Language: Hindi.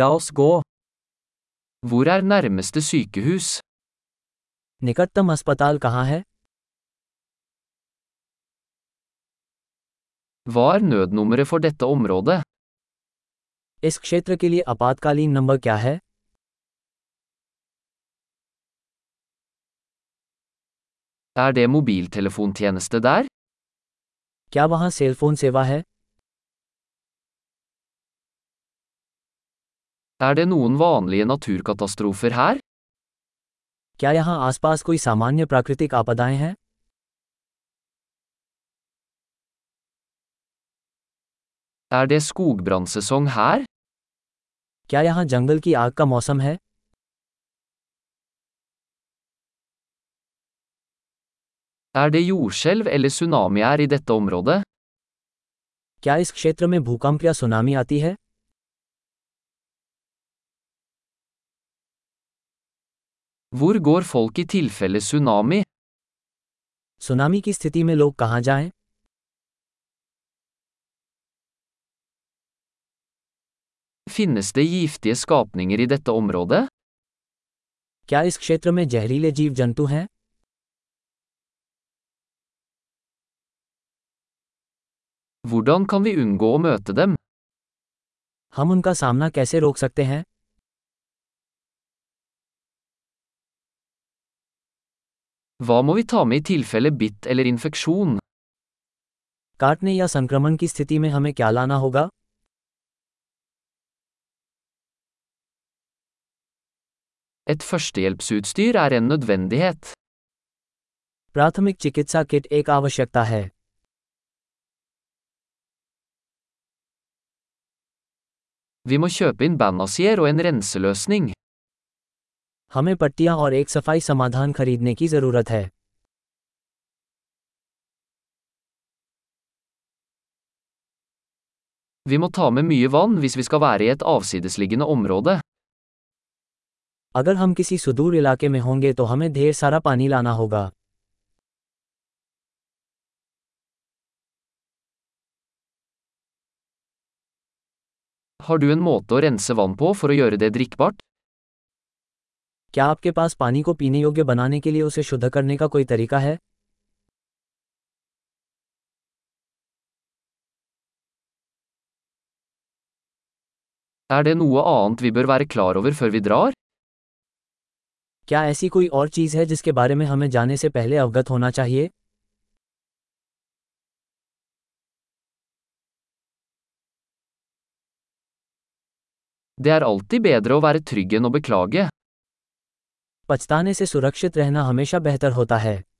La oss gå. Hvor er nærmeste sykehus? निकटतम अस्पताल कहाँ है Hva er nødnummeret for dette området? इस क्षेत्र के लिए आपातकालीन नंबर क्या है Er det mobiltelefontjeneste der? क्या वहाँ सेलफोन सेवा है Er det noen vanlige naturkatastrofer her? क्या यहाँ आसपास कोई सामान्य प्राकृतिक आपदाएँ हैं Er det skogbrannsesong her? क्या यहाँ जंगल की आग का मौसम है Er det jordskjelv eller tsunamier i dette området? क्या इस क्षेत्र में भूकंप या सुनामी आती है Hvor går folk i tilfelle tsunami? Tsunami की स्थिति में लोग कहाँ जाएँ? Finnes det giftige skapninger i dette området? क्या इस क्षेत्र में जहरीले जीव जंतु हैं Hvordan kan vi unngå å møte dem? हम उनका सामना कैसे रोक सकते हैं Hva må vi ta med i tilfelle bitt eller infeksjon? काटने या संक्रमण की स्थिति में हमें क्या लाना होगा Et førstehjelpsutstyr er en nødvendighet. प्राथमिक चिकित्सा किट एक आवश्यकता है Vi må kjøpe inn bandasier og en renseløsning. हमें पट्टियाँ और एक सफ़ाई समाधान खरीदने की ज़रूरत है Vi må ta med mye vann hvis vi skal være i et avsidesliggende område. अगर हम किसी सुदूर इलाके में होंगे तो हमें ढेर सारा पानी लाना होगा Har du en måte å rense vann på for å gjøre det drikkbart? क्या आपके पास पानी को पीने योग्य बनाने के लिए उसे शुद्ध करने का कोई तरीका है Er det noe annet vi bør være klar over før vi drar? क्या ऐसी कोई और चीज़ है जिसके बारे में हमें जाने से पहले अवगत होना चाहिए Det er alltid bedre å være trygg enn å beklage. पछताने से सुरक्षित रहना हमेशा बेहतर होता है।